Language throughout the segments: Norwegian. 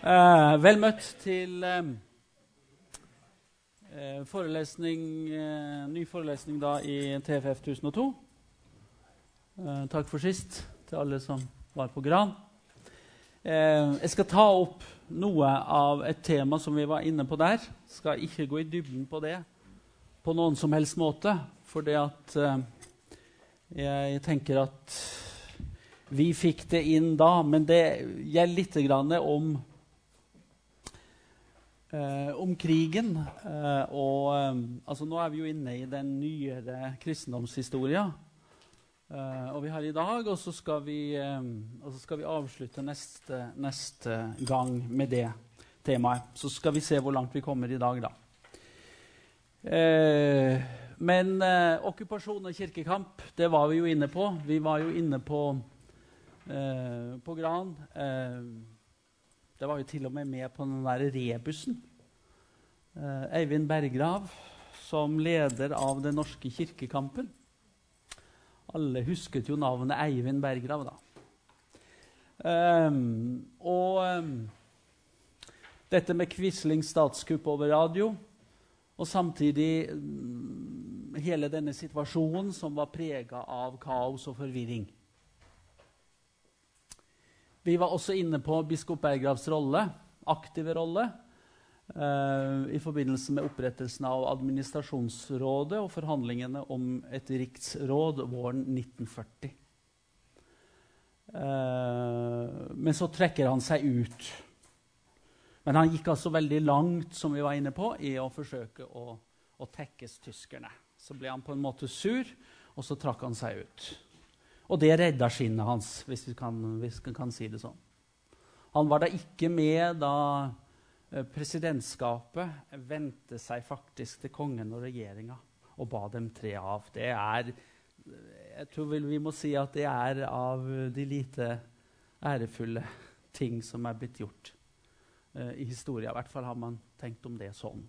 Eh, vel møtt til eh, eh, forelesning, eh, ny forelesning da i TFF 1002. Eh, takk for sist til alle som var på Gran. Eh, jeg skal ta opp noe av et tema som vi var inne på der. Skal ikke gå i dybden på det på noen som helst måte, for det at jeg tenker at vi fikk det inn da, men det gjelder litt om Eh, om krigen. Eh, og eh, altså, Nå er vi jo inne i den nyere kristendomshistoria. Eh, og vi har i dag, og så skal vi, eh, skal vi avslutte neste, neste, gang med det temaet. Så skal vi se hvor langt vi kommer i dag, da. Eh, men okkupasjon og kirkekamp, det var vi jo inne på. Vi var jo inne på, på Gran. Det var jo til og med med på den der rebusen. Eh, Eivind Berggrav som leder av Den norske kirkekampen. Alle husket jo navnet Eivind Berggrav, da. Um, og um, dette med Quislings statskupp over radio, og samtidig um, hele denne situasjonen som var prega av kaos og forvirring. Vi var også inne på biskop Berggravs rolle, aktive rolle, eh, i forbindelse med opprettelsen av administrasjonsrådet og forhandlingene om et riksråd våren 1940. Uh, eh, men så trekker han seg ut. Men han gikk altså veldig langt som vi var inne på, i å forsøke å, å tekkes tyskerne. Så ble han på en måte sur, og så trakk han seg ut. Og det redda skinnet hans, hvis vi kan, hvis vi kan si det sånn. Han var da ikke med da eh, presidentskapet vendte seg faktisk til kongen og regjeringa og ba dem tre av. Det er Jeg tror vel vi må si at det er av de lite ærefulle ting som er blitt gjort uh, i historia. I hvert fall har man tenkt om det sånn.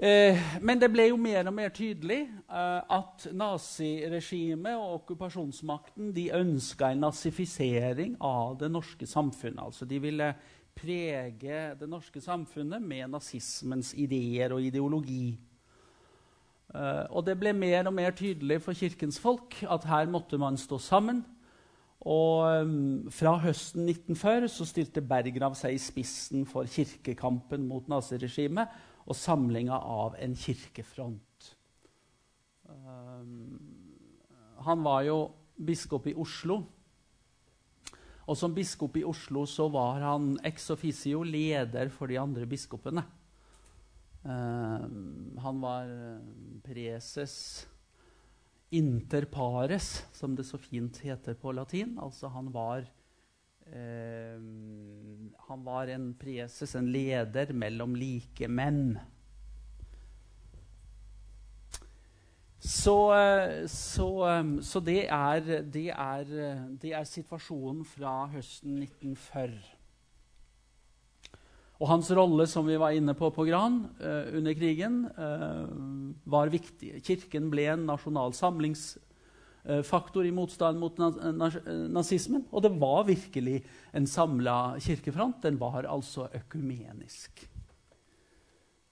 Eh, men det ble jo mer og mer tydelig eh, at naziregimet og okkupasjonsmakten de ønska en nazifisering av det norske samfunnet. Altså de ville prege det norske samfunnet med nazismens ideer og ideologi. Eh, og det ble mer og mer tydelig for kirkens folk at her måtte man stå sammen. Og Fra høsten 1940 så stilte Berggrav seg i spissen for kirkekampen mot naziregimet og samlinga av en kirkefront. Um, han var jo biskop i Oslo. Og som biskop i Oslo så var han ex officio leder for de andre biskopene. Um, han var preses inter pares, som det så fint heter på latin. Altså han var Eh, han var en preses, en leder mellom like menn. Så, eh, så, eh, så det, er, det, er, det, er, situasjonen fra høsten 1940. Og hans rolle, som vi var inne på på Gran uh, under krigen, uh, var viktig. Kirken ble en nasjonal samlings Eh, faktor i motstand mot nazismen. Og det var virkelig en samla kirkefront. Den var altså økumenisk.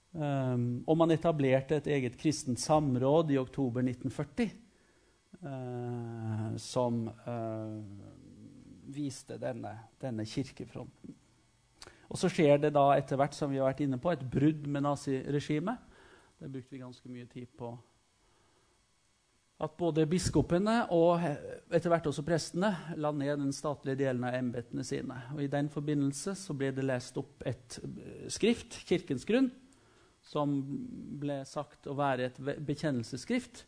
Um, og man etablerte et eget kristent samråd i oktober 1940 uh, eh, som uh, viste denne, denne, kirkefronten. Og så skjer det da etter hvert som vi har vært inne på, et brudd med naziregimet. Det brukte vi ganske mye tid på at både biskopene og etter hvert også prestene la ned den statlige delen av embetene sine. Og I den forbindelse så ble det lest opp et eh, skrift, Kirkens grunn, som ble sagt å være et bekjennelsesskrift,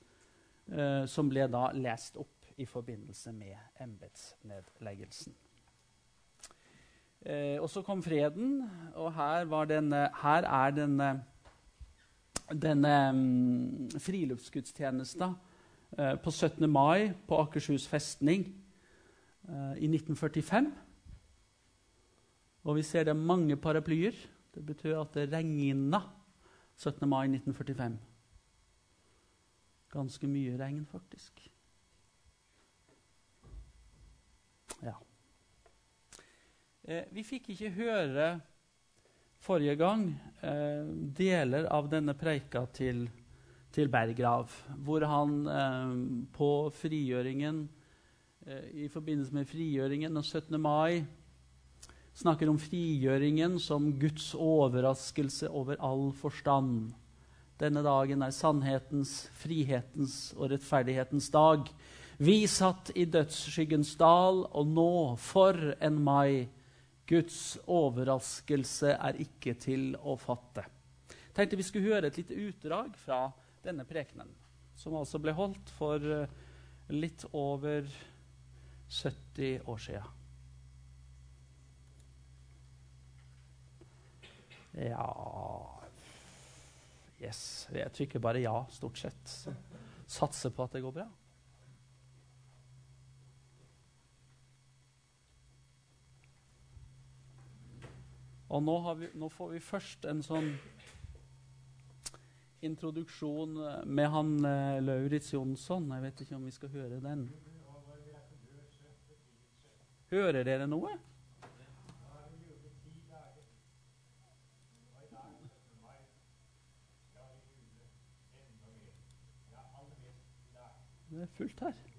eh, som ble da lest opp i forbindelse med embetsnedleggelsen. Eh, og så kom freden, og her, denne, her er denne, denne um, friluftsgudstjenesten på 17. mai på Akershus festning eh, i 1945. Og vi ser det er mange paraplyer. Det betyr at det regna 17. mai 1945. Ganske mye regn, faktisk. Ja. Eh, vi fikk ikke høre forrige gang eh, deler av denne preika til, til Berggrav, hvor han eh, på frigjøringen eh, i forbindelse med frigjøringen den 17. mai snakker om frigjøringen som Guds overraskelse over all forstand. Denne dagen er sannhetens, frihetens og rettferdighetens dag. Vi satt i dødsskyggens dal, og nå, for en mai, Guds overraskelse er ikke til å fatte. Jeg tenkte vi skulle høre et lite utdrag fra denne prekenen, som altså ble holdt for eh, litt over 70 år sia. Ja Yes. Jeg trykker bare ja, stort sett. Så satser på at det går bra. Og nå, vi, nå, får vi først en sånn introduksjon med han eh, Lauritz Jonsson. Jeg vet ikke om vi skal høre den. Hører dere noe? Det er fullt her.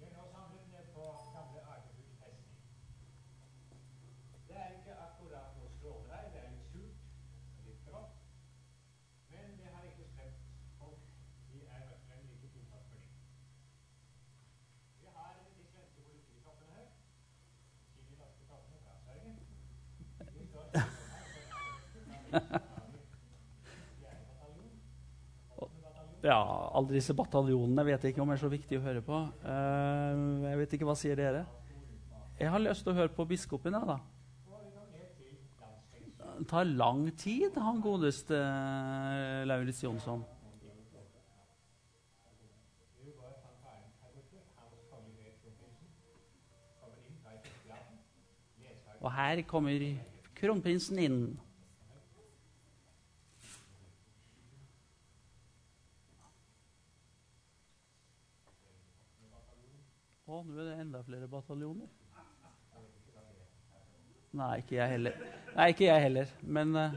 Ja, alle disse bataljonene vet jeg ikke om er så viktig å høre på. Uh, jeg vet ikke, Hva sier dere? Jeg har lyst til å høre på biskopen. jeg, da. Det tar lang tid, han godeste uh, Lauritz Jonsson. Og her kommer kronprinsen inn. Å, nå er det enda flere bataljoner. Nei, ikke jeg heller. Nei, ikke jeg heller, men uh,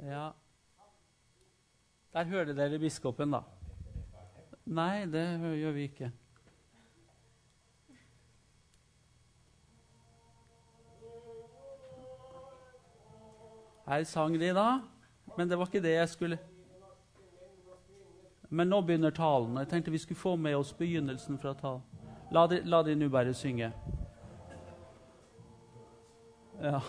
Ja. Der hører dere biskopen, da. Nei, det gjør vi ikke. Her sang de da, men det var ikke det jeg skulle Men nå begynner talen. Jeg tenkte vi skulle få med oss begynnelsen fra talen. La de, la de nå bare synge. Ja.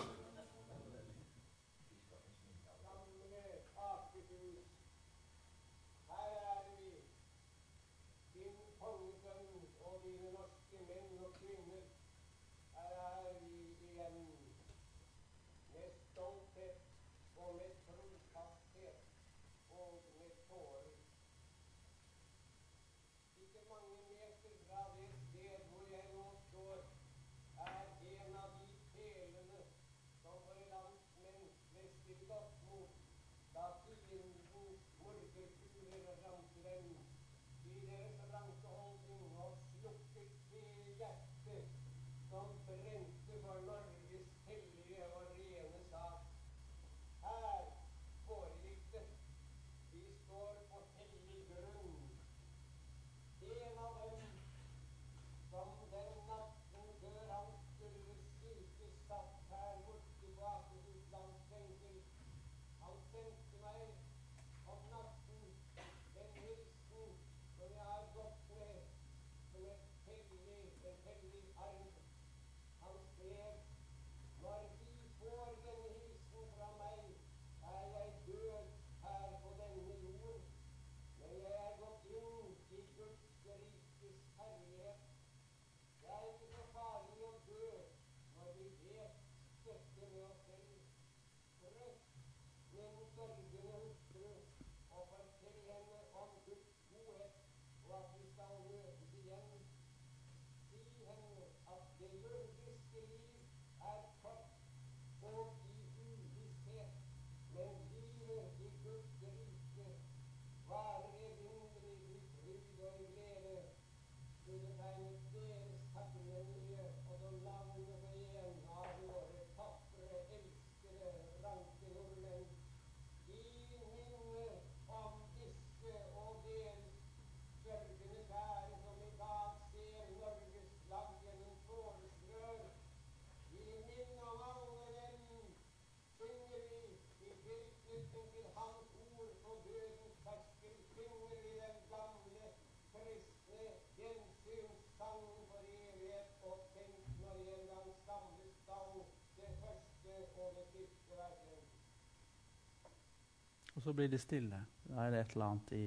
Så blir det stille. Da er det et eller annet i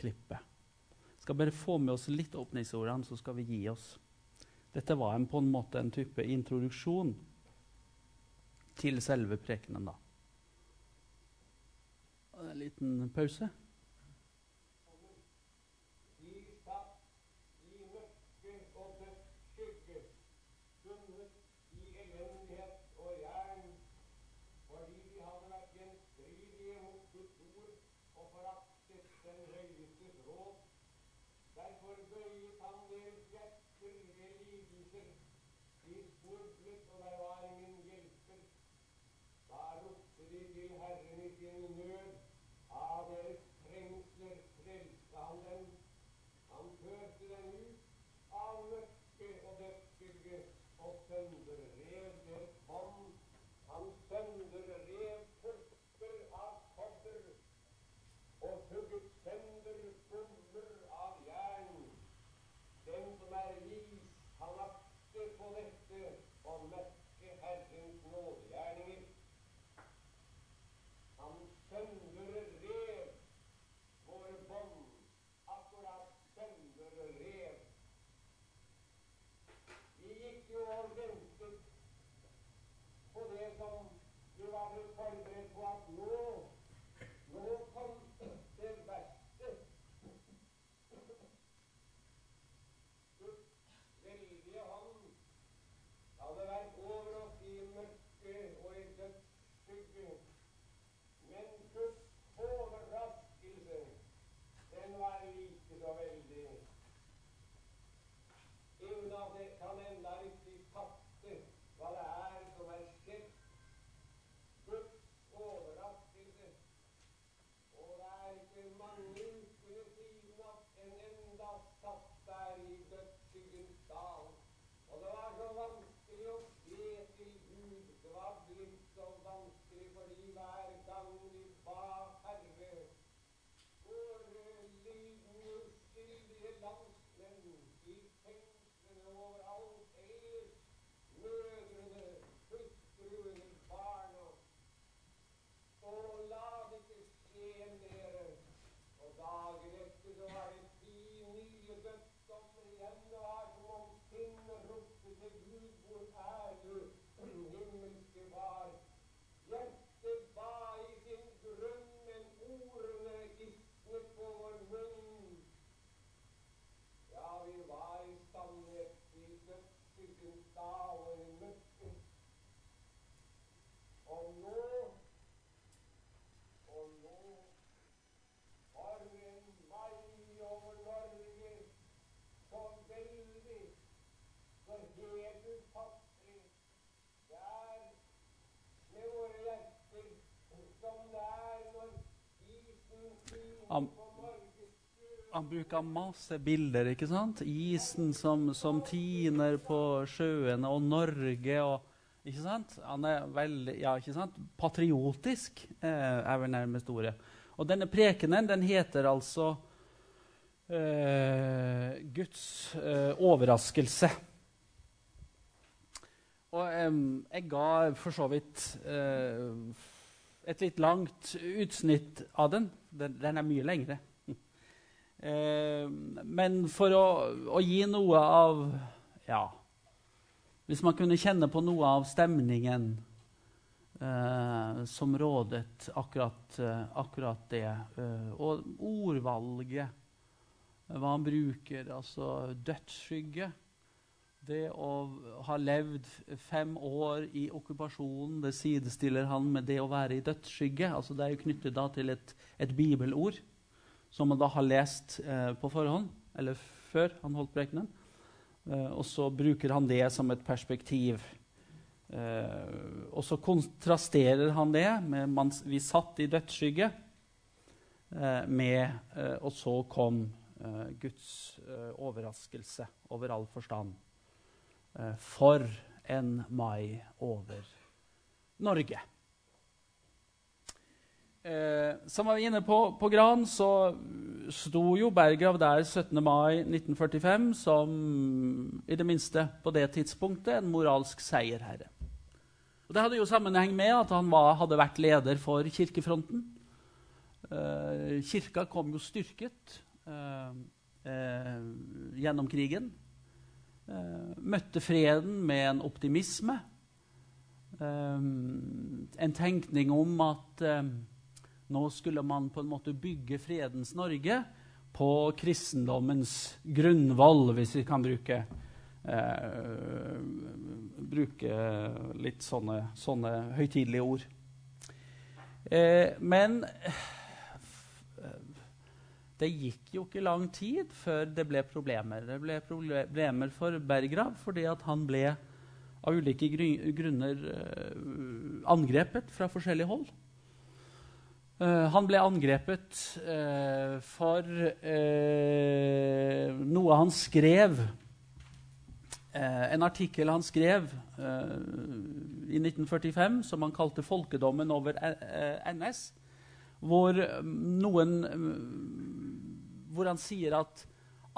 klippet. Skal bare få med oss litt åpningsordene, så skal vi gi oss. Dette var en, på en måte en type introduksjon til selve prekenen. da. En liten pause. Han, han bruker masse bilder. ikke sant? Isen som, som tiner på sjøene, og Norge og ikke sant? Han er veldig ja, ikke sant? patriotisk, eh, er vel nærmest ordet. Og denne prekenen den heter altså eh, Guds eh, overraskelse. Og jeg ga for så vidt eh, et litt langt utsnitt av den. Den, den er mye lengre. Eh, men for å, å, gi noe av Ja, hvis man kunne kjenne på noe av stemningen eh, som rådet akkurat, eh, akkurat det, eh, og ordvalget, hva han bruker, altså dødsskygge det å ha levd fem år i okkupasjonen det sidestiller han med det å være i dødsskygge. Altså det er jo knyttet da til et, et bibelord som man da har lest eh, på forhånd, eller før han holdt prekenen. Eh, og så bruker han det som et perspektiv. Eh, og så kontrasterer han det med man, vi satt i dødsskygge, eh, med eh, Og så kom eh, Guds overraskelse over all forstand. Eh, for en mai over Norge. Eh, som jeg var inne på på Gran, så sto jo Berggrav der 17. mai 1945 som i det minste på det tidspunktet en moralsk seierherre. Og Det hadde jo sammenheng med at han var, hadde vært leder for Kirkefronten. Eh, kirka kom jo styrket eh, uh, gjennom krigen. Møtte freden med en optimisme. en tenkning om at nå skulle man på en måte bygge fredens Norge på kristendommens grunnvoll, hvis vi kan bruke, bruke litt sånne, sånne høytidelige ord. Eh, men det gikk jo ikke lang tid før det ble problemer. Det ble problemer for Berggrav fordi han ble av ulike grunner uh, angrepet fra forskjellige hold. Uh, han ble angrepet uh, for noe han skrev Eh, en artikkel han skrev eh, i 1945 som han kalte 'Folkedommen over eh, NS', hvor, noen, hvor han sier at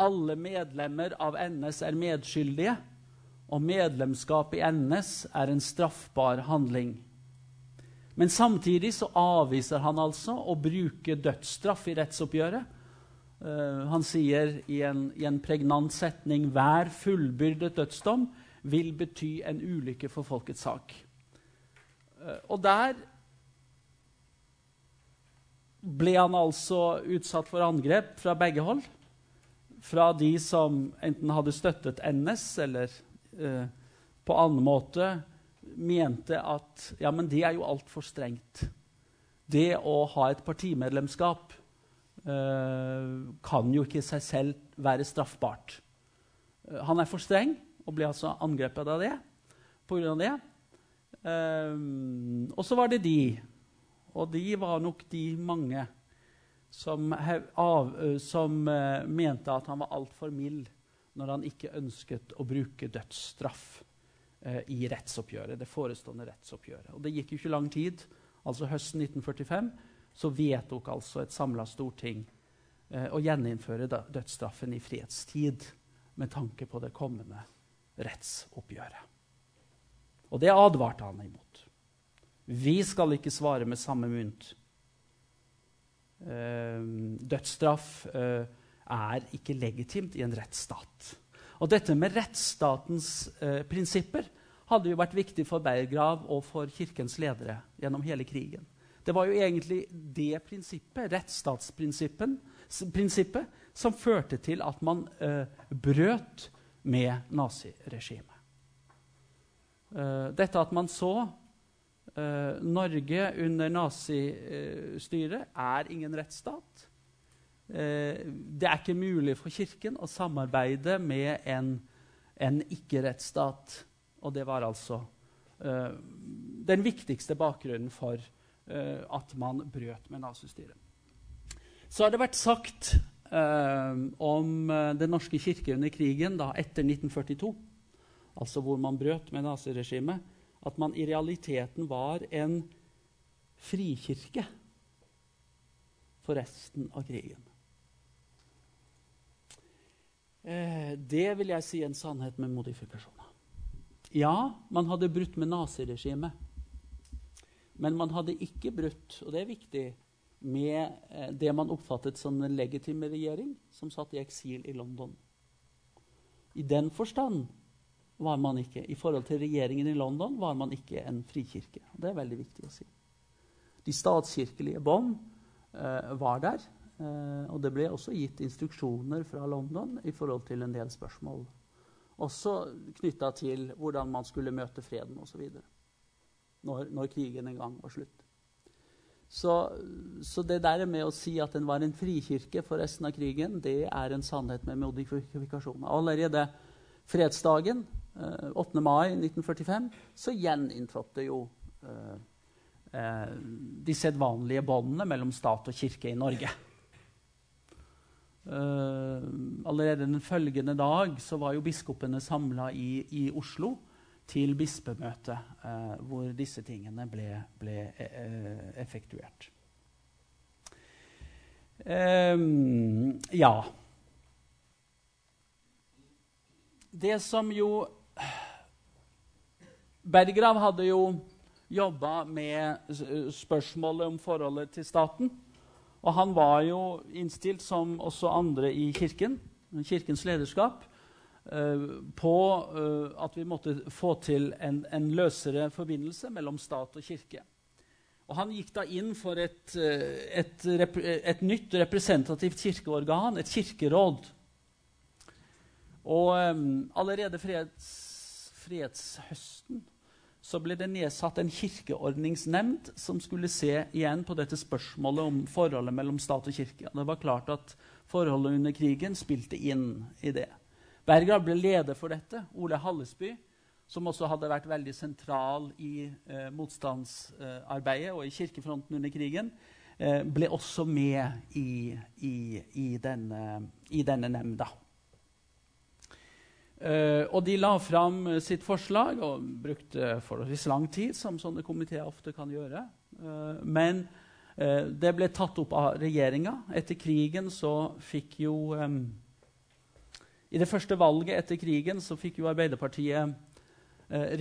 alle medlemmer av NS er medskyldige, og medlemskap i NS er en straffbar handling. Men samtidig så avviser han altså å bruke dødsstraff i rettsoppgjøret Uh, han sier i en, i en, pregnant setning hver fullbyrdet dødsdom vil bety en ulykke for folkets sak. Uh, og der ble han altså utsatt for angrep fra begge hold. Fra de som enten hadde støttet NS eller eh, på annen måte mente at ja, men det er jo altfor strengt. Det å ha et partimedlemskap Eh, kan jo ikke i seg selv være straffbart. Eh, han er for streng og ble altså angrepet av det pga. det. Um, og så var det de, og de var nok de mange, som, av, som mente at han var altfor mild når han ikke ønsket å bruke dødsstraff eh, i rettsoppgjøret, det forestående rettsoppgjøret. Og det gikk jo ikke lang tid, altså høsten 1945, så vedtok altså et samla storting eh, å gjeninnføre dødsstraffen i fredstid med tanke på det kommende rettsoppgjøret. Og det advarte han imot. Vi skal ikke svare med samme mynt. Eh, dødsstraff eh, er ikke legitimt i en rettsstat. Og dette med rettsstatens eh, prinsipper hadde jo vært viktig for Berggrav og for kirkens ledere gjennom hele krigen. Det var jo egentlig det prinsippet, rettsstatsprinsippet, som førte til at man uh, brøt med naziregimet. Uh, dette at man så uh, Norge under nazistyret er ingen rettsstat. det er ikke mulig for Kirken å samarbeide med en, en ikke-rettsstat. Og det var altså den viktigste bakgrunnen for uh, at man brøt med nazistyret. Så har det vært sagt uh, om uh, Den norske kirke under krigen da, etter 1942, altså hvor man brøt med naziregimet, at man i realiteten var en frikirke for resten av krigen. det vil jeg si er en sannhet med modifikasjoner. Ja, man hadde brutt med naziregimet. Men man hadde ikke brutt, og det er viktig, med eh, det man oppfattet som den legitime regjering, som satt i eksil i London. I den forstand var man ikke, i forhold til regjeringen i London, var man ikke en frikirke. Det er veldig viktig å si. De statskirkelige bånd eh, var der. Eh, og det ble også gitt instruksjoner fra London i forhold til en del spørsmål. Også knytta til hvordan man skulle møte freden osv når, når krigen en gang var slutt. Så, så, det der med å si at den var en frikirke for resten av krigen, det er en sannhet med modifikasjoner. Allerede fredsdagen, 8. Eh, mai 1945, så gjeninntrådte jo eh, eh, de sedvanlige båndene mellom stat og kirke i Norge. Allerede den følgende dag så var jo biskopene samla i, i Oslo til bispemøte, hvor disse tingene ble, ble effektuert. Ja. Det som jo Berggrav hadde jo jobba med spørsmålet om forholdet til staten. Og han var jo innstilt, som også andre i kirken, kirkens lederskap, eh, på eh, at vi måtte få til en, en, løsere forbindelse mellom stat og kirke. Og Han gikk da inn for et, eh, et, et, et nytt representativt kirkeorgan, et kirkeråd. Og allerede freds, fredshøsten så ble det nedsatt en kirkeordningsnemnd som skulle se igjen på dette spørsmålet om forholdet mellom stat og kirke. Det var klart at forholdet under krigen spilte inn i det. Berger ble leder for dette. Ole Hallesby, som også hadde vært veldig sentral i eh, motstandsarbeidet og i kirkefronten under krigen, eh, ble også med i, i, i denne, i denne nemnda. Uh, og de la fram uh, sitt forslag og brukte forholdsvis lang tid, som sånne komiteer ofte kan gjøre. Uh, men det ble tatt opp av regjeringa. Etter krigen så fikk jo um, I det første valget etter krigen så fikk jo Arbeiderpartiet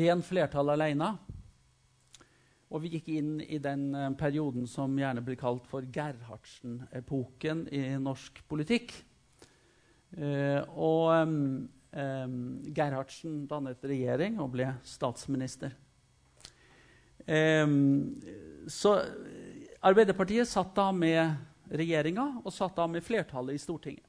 ren flertall alene. Og vi gikk inn i den perioden som gjerne blir kalt for Gerhardsen-epoken i norsk politikk. og Um, Gerhardsen dannet regjering og ble statsminister. Um, så Arbeiderpartiet satt da med regjeringa og satt da med flertallet i Stortinget.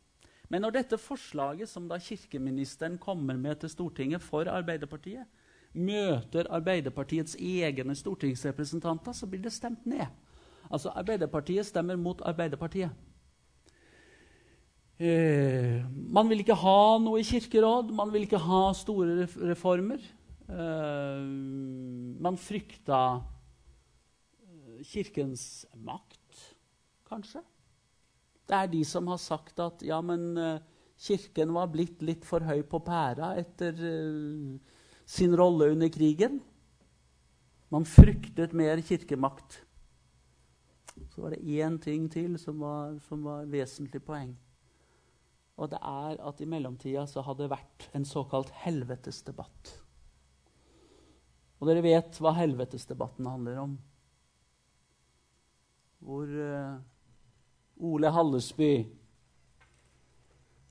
Men når dette forslaget som da kirkeministeren kommer med til Stortinget for Arbeiderpartiet, møter Arbeiderpartiets egne stortingsrepresentanter, så blir det stemt ned. Altså Arbeiderpartiet stemmer mot Arbeiderpartiet. Eh, man vil ikke ha noe i kirkeråd, man vil ikke ha store reformer. Eh, man frykta eh, kirkens makt, kanskje. Det er de som har sagt at ja, men eh, kirken var blitt litt for høy på pæra etter eh, sin rolle under krigen. Man fryktet mer kirkemakt. Så var det én ting til som var, som var vesentlig poeng. Og det er at i mellomtida så hadde det vært en såkalt helvetesdebatt. Og dere vet hva helvetesdebatten handler om. Hvor uh, Ole Hallesby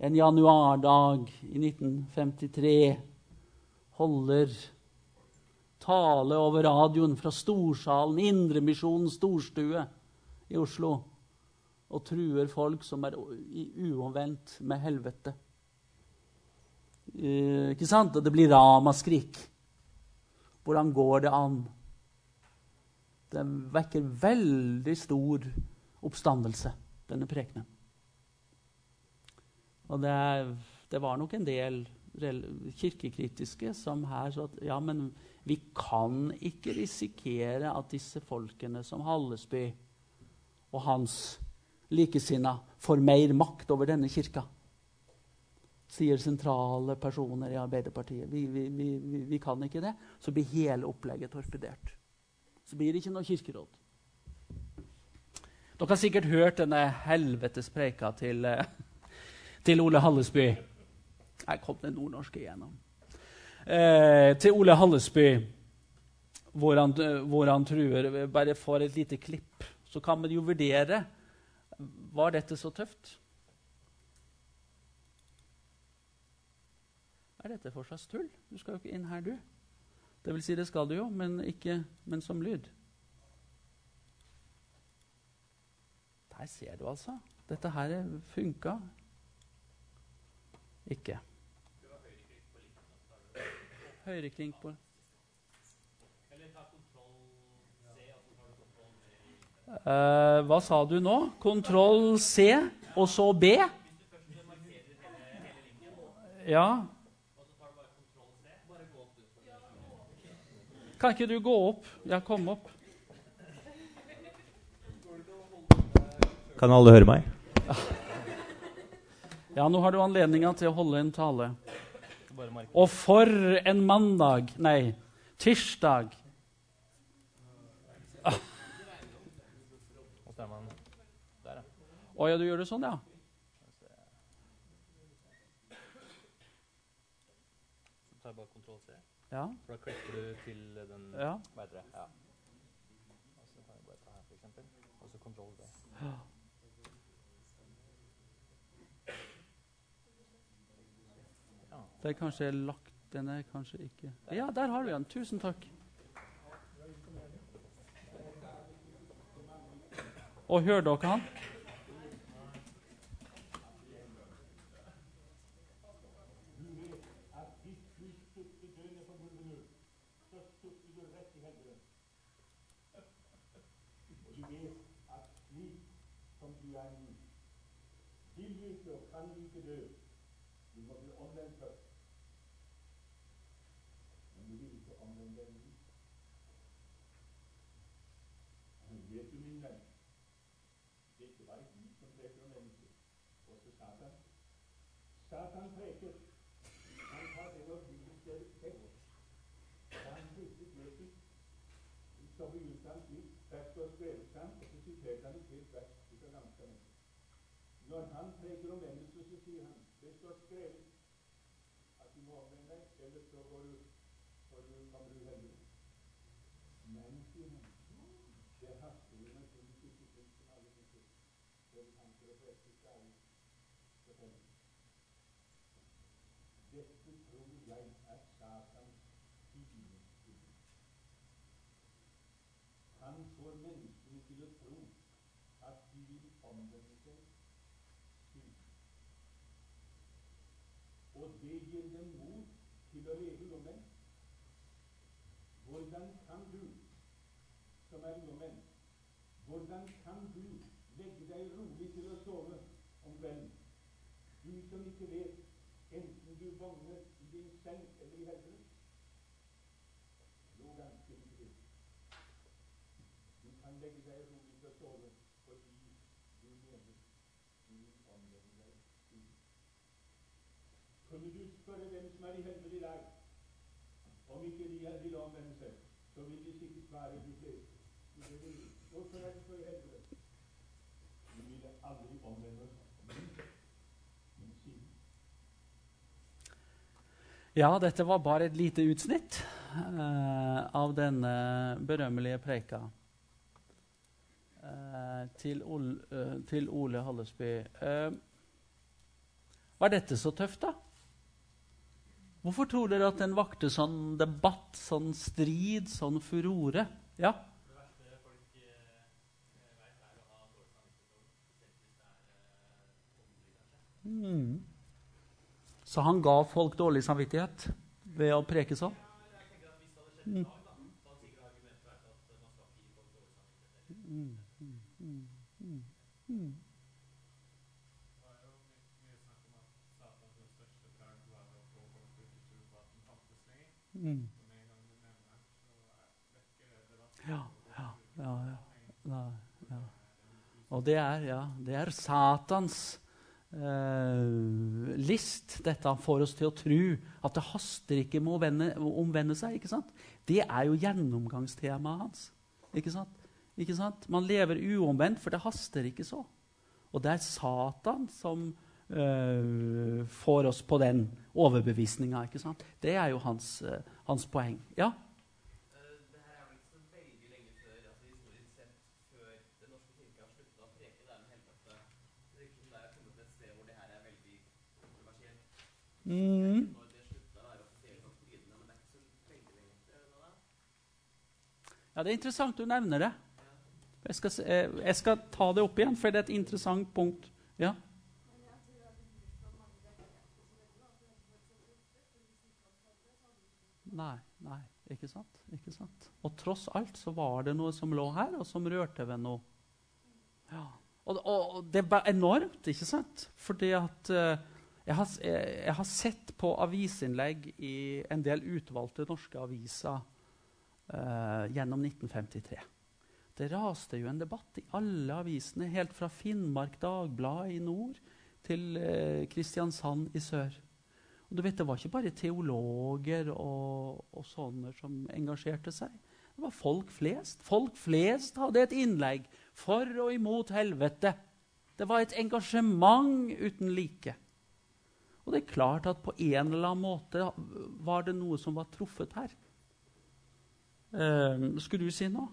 en januardag i 1953 holder tale over radioen fra Storsalen, Indremisjonen storstue i Oslo og truer folk som er uomvendt med helvete. Eh, ikke sant? Og det blir ramaskrik. Hvordan går det an? Det vekker veldig stor oppstandelse, denne prekenen. Og det, det, var nok en del kirkekritiske som her sa at ja, men vi kan ikke risikere at disse folkene som Hallesby og hans likesinna får mer makt over denne kirka. Sier sentrale personer i Arbeiderpartiet. Vi, vi, vi, vi kan ikke det. Så blir hele opplegget torpedert. Så blir det ikke noe kirkeråd. Dere har sikkert hørt denne helvetes preika til, eh, til Ole Hallesby. Jeg kom det nordnorske igjennom. Eh, til Ole Hallesby, hvor han, hvor han truer Bare får et lite klipp, så kan man jo vurdere var dette så tøft? Er dette for slags tull? Du skal jo ikke inn her, du. Det vil si, det skal du jo, men ikke men som lyd. Der ser du, altså. Dette her funka ikke. Høyreklink på Uh, hva sa du nå? Kontroll C, og så B? Ja. Kan ikke du gå opp? Ja, kom opp. Kan alle høre meg? Ja, nå har du anledninga til å holde en tale. Og for en mandag Nei, tirsdag. Å ja, du gjør det sånn, ja. Så tar jeg bare kontroll C. Ja. For da klipper du til den ja. Hva heter det? Ja. Og så kan jeg bare ta her, for eksempel. Og så kontroll V. Ja. Det er kanskje lagt Denne er kanskje ikke Ja, der har vi den. Tusen takk. Og hører dere han? Du må bli omvendt først. Men du vil ikke omvende deg nå. Vet du, min venn, det er ikke bare Gud som preker om mennesker, også Satan. Satan preker. Han tar det når bibelske tekst. Da han flyttet Jesus, så begynte han slik. Der står skrevet fram, og så siterte han et helt vers fra Gamle Når han preker om mennesker, så sier han det står skrevet at du må omvende deg, ellers så går du, får du, kommer du helvete. Men, sier han, det haster jo med ting ikke slik som alle disse predikanter og prester stadig forteller. Dette tror jeg er Satans fiendespill. Han får menneskene til å tro at de vil omvende seg til Og det gir dem mot til å leve uomvendt. Hvordan kan du, som er uomvendt, hvordan kan du legge deg rolig til å sove om kvelden? Du som ikke vet, enten du våkner i din seng eller i helvete. Jo, ganske ikke det. Du kan legge deg rolig til å sove fordi du mener du omvender deg til. Kunne du spørre hvem som er i helvete i dag, om ikke de vil omvende seg, så vil de sikkert være i helvete? De ville aldri omvende oss. Ja, dette var bare et lite utsnitt uh, av denne berømmelige preika uh, til, Ol, uh, til Ole Hallesby. Eh, var dette så tøft, da? Hvorfor tror dere at den vakte sånn debatt, sånn strid, sånn furore? Ja? Mm. Så han ga folk dårlig samvittighet ved å preke sånn? Mm. Mm. Mm. at debatt. Ja, ja, ja, ja. Ja. Og det er, ja, det er Satans eh, list, dette han får oss til å tro at det haster ikke med å vende, omvende seg. ikke sant? Det er jo gjennomgangstemaet hans. Ikke sant? Ikke sant? Man lever uomvendt, for det haster ikke så. Og det er Satan som eh, får oss på den overbevisninga. Det er jo hans, uh, hans poeng. Ja? Mm. Ja, Det er interessant du nevner det. Jeg skal, eh, jeg skal ta det opp igjen, for det er et interessant punkt. Ja? Nei, nei, ikke sant? ikke sant? Og tross alt så var det noe som lå her, og som rørte ved noe. Ja. Og, og, det var enormt, ikke sant? Fordi at uh, jeg, har, jeg, jeg har sett på avisinnlegg i en del utvalgte norske aviser uh, gjennom 1953. Det raste jo en debatt i alle avisene, helt fra Finnmark Dagblad i nord til uh, Kristiansand i sør. Og du vet, Det var ikke bare teologer og, og sånne som engasjerte seg. Det var folk flest. Folk flest hadde et innlegg for og imot helvete. Det var et engasjement uten like. Og det er klart at på en eller annen måte var det noe som var truffet her. Eh, skulle du si noe?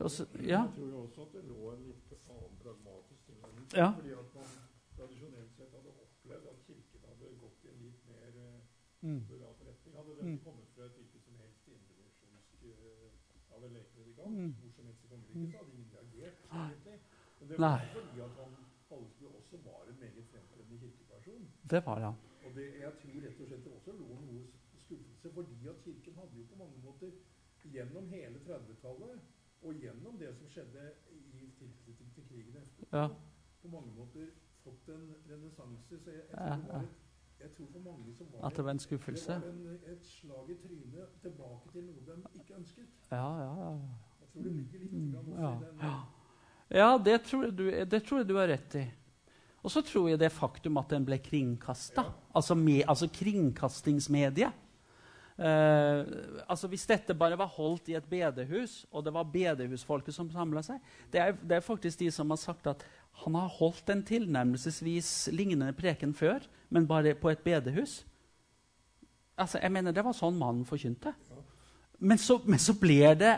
Altså, ja. Jeg tror jo også at det lå en litt annen pragmatisk tilnærming. Ja. Fordi at man tradisjonelt sett hadde opplevd at kirken hadde gått i en litt mer eh, Mm. forretning. Hadde Mm. kommet fra et hvilket som helst indremisjonsk uh, av en lekepredikant, Mm. hvor som helst i kongeriket, så hadde ingen reagert. egentlig. Men det Nei. var fordi at han Hallesby også var en meget fremtredende kirkeperson. Det var han. Og det, jeg tror rett og slett det også lå noe skuffelse, fordi at Kirken hadde jo på mange måter gjennom hele 30-tallet og gjennom det som skjedde i tilknytning til krigen etterpå, Ja. på mange måter fått en renessanse. Så jeg, jeg, Ja, tror det var et, jeg tror for mange så var At det var en det var en, et slag i trynet tilbake til noe de ikke ønsket. Ja, ja, ja. Jeg tror det ligger litt Mm, grann ja, den ja. Ja, det tror, du, det tror jeg du har rett i. Og så tror jeg det faktum at den ble kringkasta, Ja. altså, med, altså kringkastingsmediet eh, altså Hvis dette bare var holdt i et bedehus, og det var bedehusfolket som samla seg det er, det er faktisk de som har sagt at han har holdt en tilnærmelsesvis lignende preken før, men bare på et bedehus. Altså, jeg mener Det var sånn mannen forkynte. Men så, men så ble det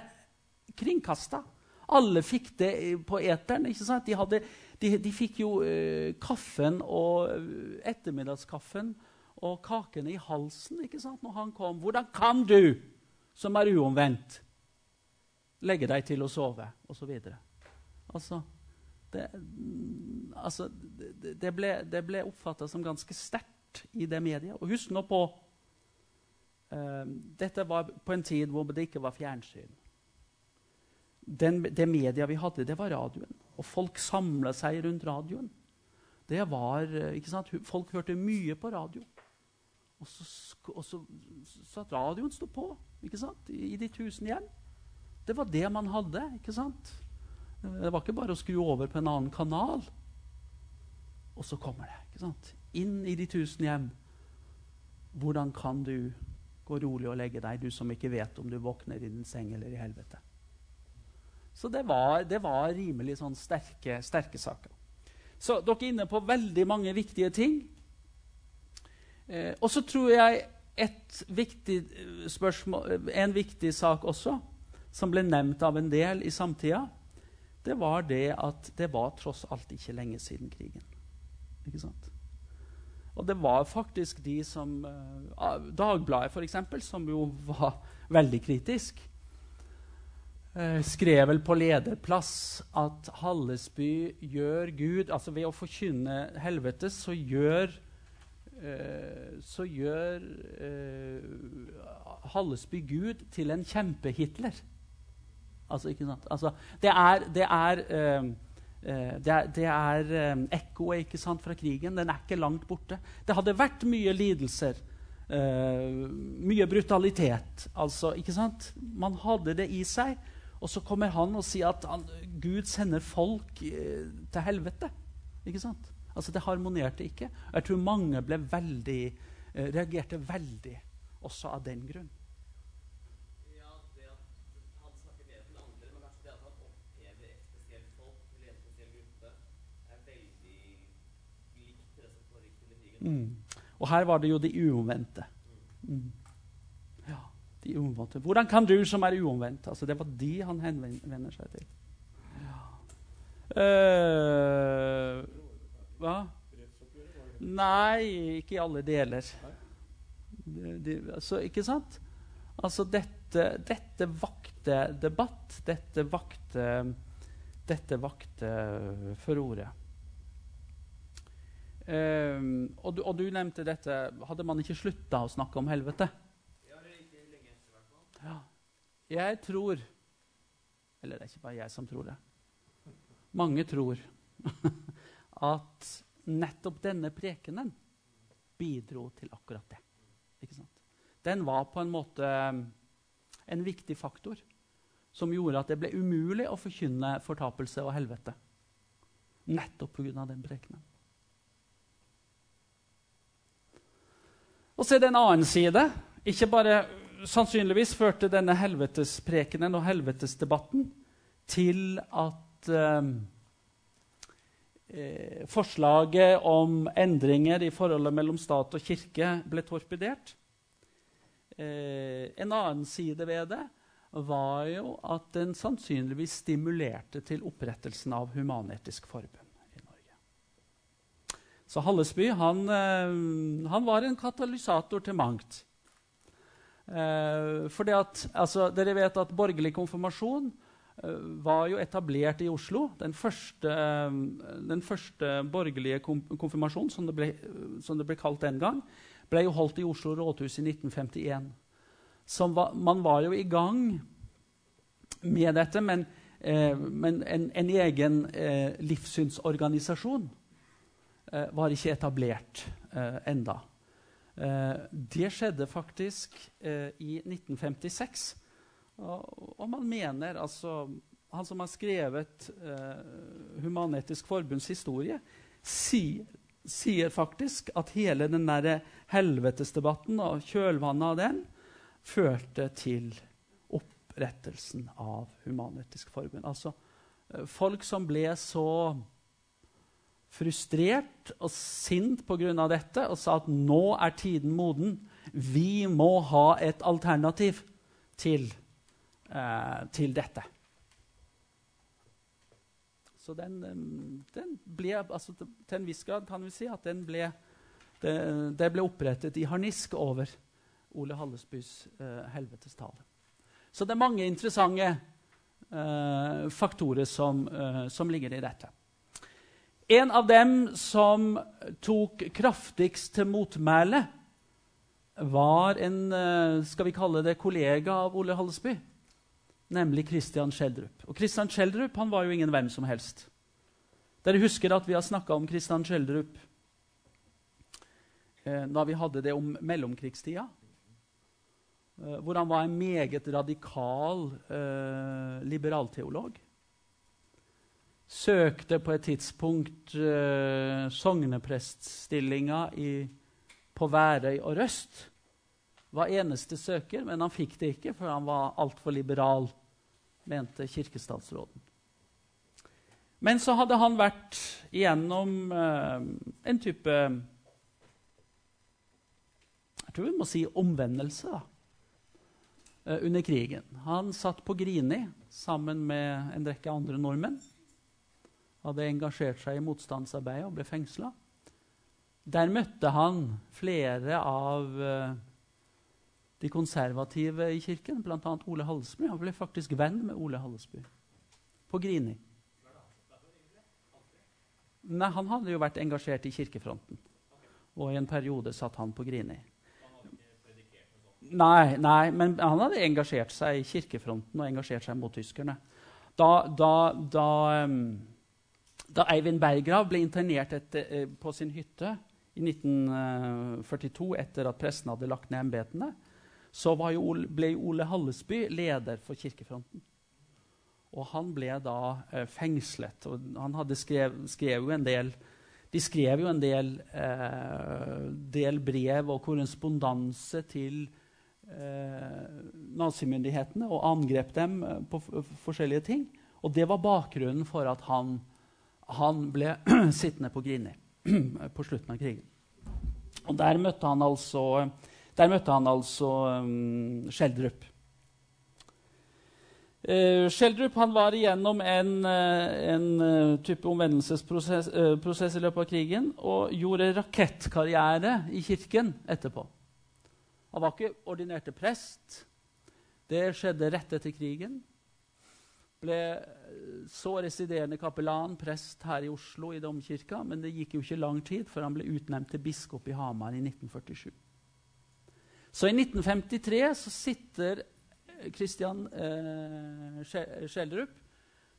kringkasta. Alle fikk det på eteren. ikke sant? De, hadde, de, de fikk jo uh, kaffen og eh, ettermiddagskaffen og kakene i halsen ikke sant, når han kom. Hvordan kan du, som er uomvendt, legge deg til å sove? Og så videre. Altså, det, altså, det, det ble, det ble oppfatta som ganske sterkt i det mediet. Og husk nå på uh, Dette var på en tid hvor det ikke var fjernsyn. Den, det media vi hadde, det var radioen. Og folk samla seg rundt radioen. Det var, eh, ikke sant? Folk hørte mye på radio. Og så, og så, så at radioen sto på ikke sant? I, i de tusen hjem. Det var det man hadde. ikke sant? Det var ikke bare å skru over på en annen kanal. Og så kommer det. ikke sant? Inn i de tusen hjem. Hvordan kan du gå rolig og legge deg, du som ikke vet om du våkner i din seng eller i helvete? Så det var, det var rimelig sånn sterke, sterke saker. Så dere er inne på veldig mange viktige ting. Eh, og så tror jeg et viktig eh, spørsmål, en viktig sak også, som ble nevnt av en del i samtida, det var det at det var tross alt ikke lenge siden krigen. Ikke sant? Og det var faktisk de som uh, Dagbladet, f.eks., som jo var veldig kritisk, eh, skrev vel på lederplass at Hallesby gjør Gud Altså ved å forkynne helvete, så gjør eh, så gjør eh, Hallesby Gud til en kjempe-Hitler. Altså? Altså, det er, det er eh, eh, det er, det er eh, ekkoet fra krigen. Den er ikke langt borte. Det hadde vært mye lidelser, uh, mye brutalitet. Altså, ikke sant? Man hadde det i seg. Og så kommer han og sier at han, Gud sender folk uh, til helvete. Ikke sant? Altså, det harmonerte ikke. Jeg tror mange veldig, uh, reagerte veldig også av den grunn. Ja, det at han snakker bedre til andre, men kanskje det at han opphever et spesielt folk til en spesiell gruppe, er veldig likt det som foregikk under krigen. Mm. Og her var det jo de uomvendte. Mm. Ja, de uomvendte. Hvordan kan du som er uomvendt? Altså, det var de han henvender seg til. Ja. Uh, hva? Nei, ikke i alle deler. De, de, altså, ikke sant? Altså, dette, dette vakte debatt. Dette vakte, dette vakte furore. Ehm, og, du, og du nevnte dette Hadde man ikke slutta å snakke om helvete? Ja, eller ikke lenge etter, hvert fall. Ja. Jeg tror Eller det er ikke bare jeg som tror det. Mange tror at nettopp denne prekenen bidro til akkurat det. Ikke sant? Den var på en måte en viktig faktor som gjorde at det ble umulig å forkynne fortapelse og helvete. Nettopp pga. den prekenen. Og så er det en annen side. Ikke bare Sannsynligvis førte denne helvetesprekenen og helvetesdebatten til at eh, eh, forslaget om endringer i forholdet mellom stat og kirke ble torpedert. Eh, en annen side ved det var jo at den sannsynligvis stimulerte til opprettelsen av Human-Etisk Forbund. Så Hallesby han, eh, han var en katalysator til mangt. Eh, fordi at, altså, Dere vet at borgerlig konfirmasjon eh, var jo etablert i Oslo. Den første, eh, den første borgerlige konfirmasjonen, som det, ble, som det ble kalt den gang, ble jo holdt i Oslo rådhus i 1951. Så man var jo i gang med dette, men, men en, en, egen livssynsorganisasjon var ikke etablert eh, enda. Eh, det skjedde faktisk eh, i 1956. Og, og, man mener altså Han som har skrevet eh, Human-Etisk Forbunds historie, sier, sier faktisk at hele den der helvetesdebatten og kjølvannet av den førte til opprettelsen av Human-Etisk Forbund. Altså eh, folk som ble så frustrert og sint pga. dette og sa at nå er tiden moden. Vi må ha et alternativ til, eh, til dette. Så den, den, ble altså, Til en viss grad kan vi si at den ble, det, det ble opprettet i harnisk over Ole Hallesbys eh, helvetestale. Så det er mange interessante eh, faktorer som, eh, som ligger i dette. En av dem som tok kraftigst til motmæle, var en eh, skal vi kalle det, kollega av Ole Hallesby, nemlig Christian Schjelderup. Og Christian Schjelderup han var jo ingen hvem som helst. Dere husker at vi har snakka om Christian Schjelderup eh, da vi hadde det om mellomkrigstida. Eh, hvor han var en meget radikal eh, liberalteolog søkte på et tidspunkt eh, sognepreststillinga på Værøy og Røst. Var eneste søker, men han fikk det ikke, for han var altfor liberal, mente kirkestatsråden. Men så hadde han vært igjennom eh, en type Jeg tror vi må si omvendelse da, uh, under krigen. Han satt på Grini sammen med en rekke andre nordmenn hadde engasjert seg i motstandsarbeidet og ble fengsla. Der møtte han flere av uh, de konservative i kirken, bl.a. Ole Hallesby. Han ble faktisk venn med Ole Hallesby på Grini. Nei, Han hadde jo vært engasjert i kirkefronten. Og i en periode satt han på Grini. Nei, nei, men han hadde engasjert seg i kirkefronten og engasjert seg mot tyskerne. Da, da, da um, da Eivind Berggrav ble internert etter, eh, på sin hytte i 1942 etter at presten hadde lagt ned embetene, så Ole, ble Ole Hallesby leder for Kirkefronten. Og han ble da eh, fengslet. og han hadde skrev, skrev jo en del de skrev jo en del, eh, del brev og korrespondanse til eh, nazimyndighetene og angrep dem eh, på forskjellige ting. Og det var bakgrunnen for at han han ble sittende på Grini på slutten av krigen. Og der møtte han altså, møtte han altså um, Skjeldrup. Uh, Schjelderup var igjennom en, uh, en uh, type omvendelsesprosess i løpet av krigen og gjorde rakettkarriere i kirken etterpå. Han var ikke ordinerte prest. Det skjedde rett etter krigen ble så residerende kapellan, prest her i Oslo i domkirka, men det gikk jo ikke lang tid før han ble utnevnt til biskop i Hamar i 1947. Så i 1953 så sitter Kristian eh, Schjelderup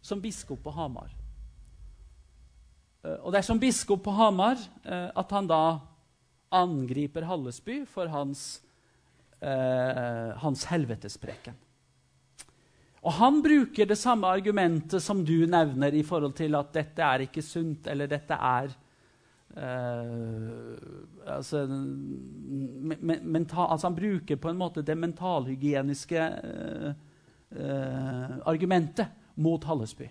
som biskop på Hamar. Eh, og det er som biskop på Hamar eh, at han da angriper Hallesby for hans, eh, hans helvetespreken. Og han bruker det samme argumentet som du nevner i forhold til at dette er ikke sunt, eller dette er uh, altså, mental, altså, Han bruker på en måte det mentalhygieniske uh, uh, argumentet mot Hallesby.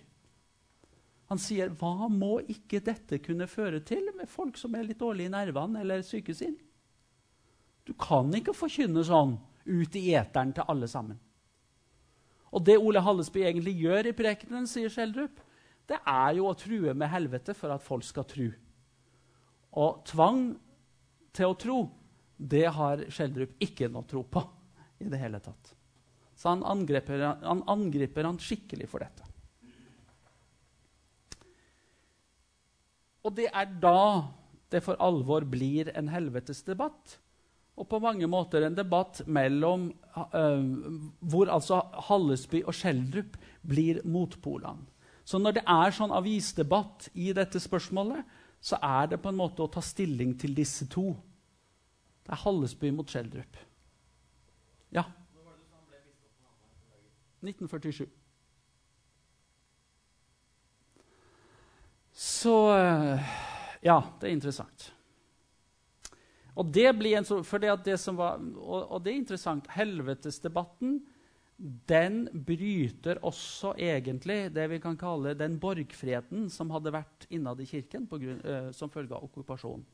Han sier, 'Hva må ikke dette kunne føre til med folk som er litt dårlige i nervene eller syke sin? Du kan ikke forkynne sånn ut i eteren til alle sammen. Og det Ole Hallesby egentlig gjør i prekenen, sier Schjelderup, det er jo å true med helvete for at folk skal tro. Og tvang til å tro, det har Schjelderup ikke noe tro på i det hele tatt. Så han angriper, han angriper han skikkelig for dette. Og det er da det for alvor blir en helvetes debatt. Og på mange måter en debatt mellom uh, hvor altså Hallesby og Schjelderup blir motpolene. Så når det er sånn avisdebatt i dette spørsmålet, så er det på en måte å ta stilling til disse to. Det er Hallesby mot Schjelderup. Ja? 1947. Så uh, Ja, det er interessant. Og det så, det, var, og, og, det er interessant. Helvetesdebatten den bryter også egentlig det vi kan kalle den borgfreden som hadde vært innad i kirken grunn, uh, som følge av okkupasjonen.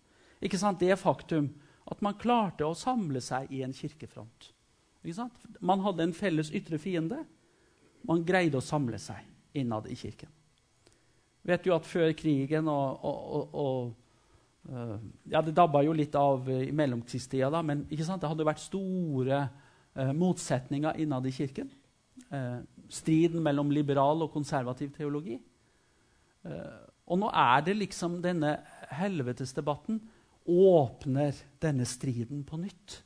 Ikke sant? Det faktum at man klarte å samle seg i en kirkefront. Man hadde en felles ytre fiende. Man greide å samle seg innad i kirken. Vet du at før krigen og, og, og Uh, ja, Det dabba jo litt av uh, i mellomkrigstida, da, men det hadde vært store uh, motsetninger innad i kirken. striden mellom liberal og konservativ teologi. og nå er det liksom denne helvetesdebatten åpner denne striden på nytt.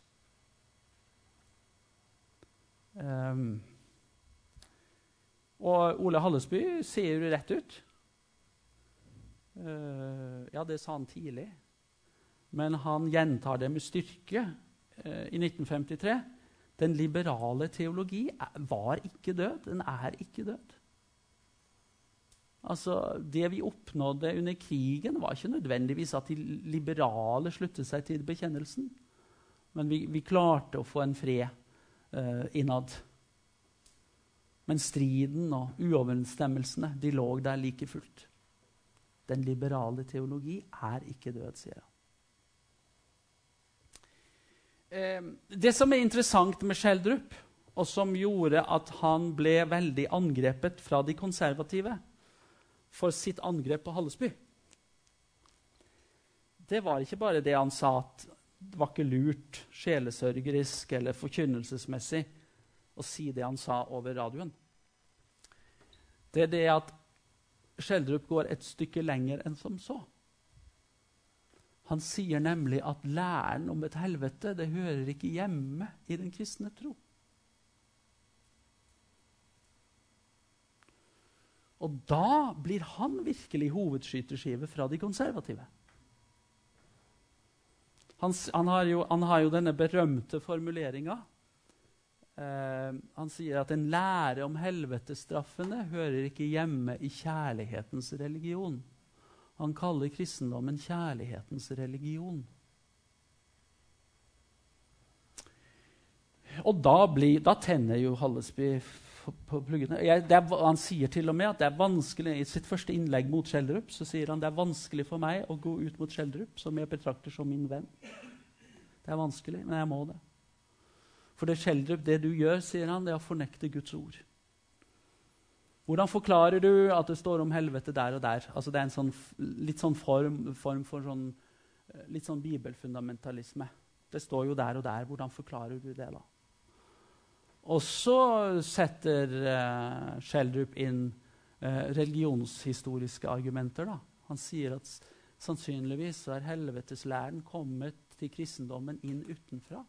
Um, og Ole Hallesby sier jo rett ut ja, det sa han tidlig. Men han gjentar det med styrke uh, i 1953. Den liberale teologi var ikke død. Den er ikke død. Altså, Det vi oppnådde under krigen, var ikke nødvendigvis at de liberale sluttet seg til bekjennelsen. Men vi, vi klarte å få en fred uh, innad. Men striden og uoverensstemmelsene de lå der like fullt. Den liberale teologi er ikke død, sier han. Eh, det som er interessant med Schjelderup, og som gjorde at han ble veldig angrepet fra de konservative for sitt angrep på Hallesby Det var ikke bare det han sa at det var ikke lurt sjelesørgerisk eller forkynnelsesmessig å si det han sa over radioen. Det er det at Schjelderup går et stykke lenger enn som så. Han sier nemlig at læren om et helvete det hører ikke hjemme i den kristne tro. Og da blir han virkelig hovedskyterskive fra de konservative. Han, han, har, jo, han har jo denne berømte formuleringa Uh, han sier at en lære om helvetestraffene hører ikke hjemme i kjærlighetens religion. Han kaller kristendommen kjærlighetens religion. Og da, blir, da tenner jo Hallesby på pluggene. Jeg, er, han sier til og med at det er vanskelig i sitt første innlegg mot Schjelderup så sier han det er vanskelig for meg å gå ut mot Schjelderup, som jeg betrakter som min venn. Det er vanskelig, men jeg må det. For det Schjelderup, det du gjør, sier han, det er å fornekte Guds ord. Hvordan forklarer du at det står om helvete der og der? Altså Det er en sånn, litt sånn form, form for sånn, eh, litt sånn bibelfundamentalisme. Det står jo der og der. Hvordan forklarer du det, da? Og så setter uh, Schjelderup inn uh, religionshistoriske argumenter. da. Han sier at sannsynligvis er helveteslæren kommet til kristendommen inn utenfra.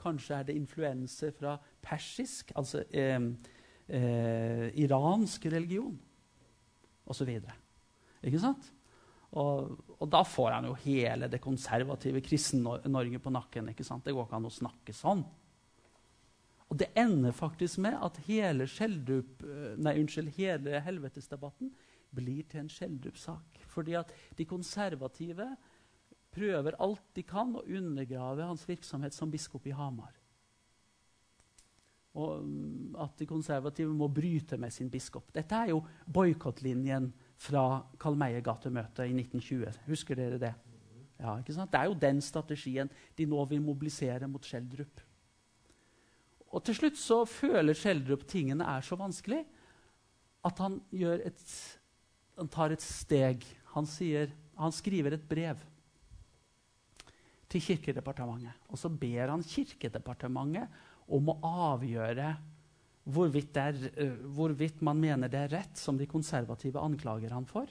Kanskje er det influenser fra persisk, altså eh, eh, iransk religion, osv. Ikke sant? Og, og, da får han jo hele det konservative Kristen-Norge på nakken. ikke sant? Det går ikke an å snakke sånn. Og det ender faktisk med at hele, Skjeldrup, eh, nei, unnskyld, hele helvetesdebatten blir til en Skjeldrup-sak. Fordi at de konservative prøver alt de kan å undergrave hans virksomhet som biskop i Hamar. Og mm, at de konservative må bryte med sin biskop. Dette er jo boikottlinjen fra Karl Meyer-gatemøtet i 1920. Husker dere det? Ja? Det er jo den strategien de nå vil mobilisere mot Schjelderup. Og til slutt så føler Schjelderup tingene er så vanskelig at han, et, han tar et steg. Han, sier, han skriver et brev til Kirkedepartementet. Og så ber han Kirkedepartementet om å avgjøre hvorvidt, er, eh, hvorvidt man mener det er rett, som de konservative anklager han for,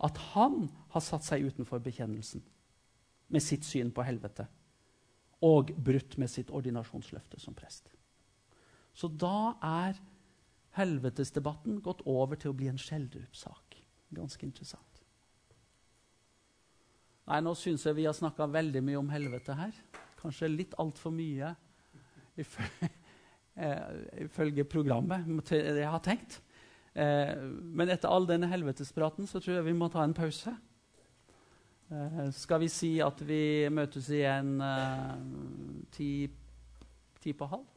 at han har satt seg utenfor bekjennelsen med sitt syn på helvete og brutt med sitt ordinasjonsløfte som prest. Så da er helvetesdebatten gått over til å bli en Schjelderup-sak. Ganske interessant. Nei, Nå syns jeg vi har snakka veldig mye om helvete her. Kanskje litt altfor mye ifølge, eh, programmet det jeg har tenkt. Eh, men etter all denne helvetespraten så tror jeg vi må ta en pause. Eh, skal vi si at vi møtes igjen ti, ti på halv?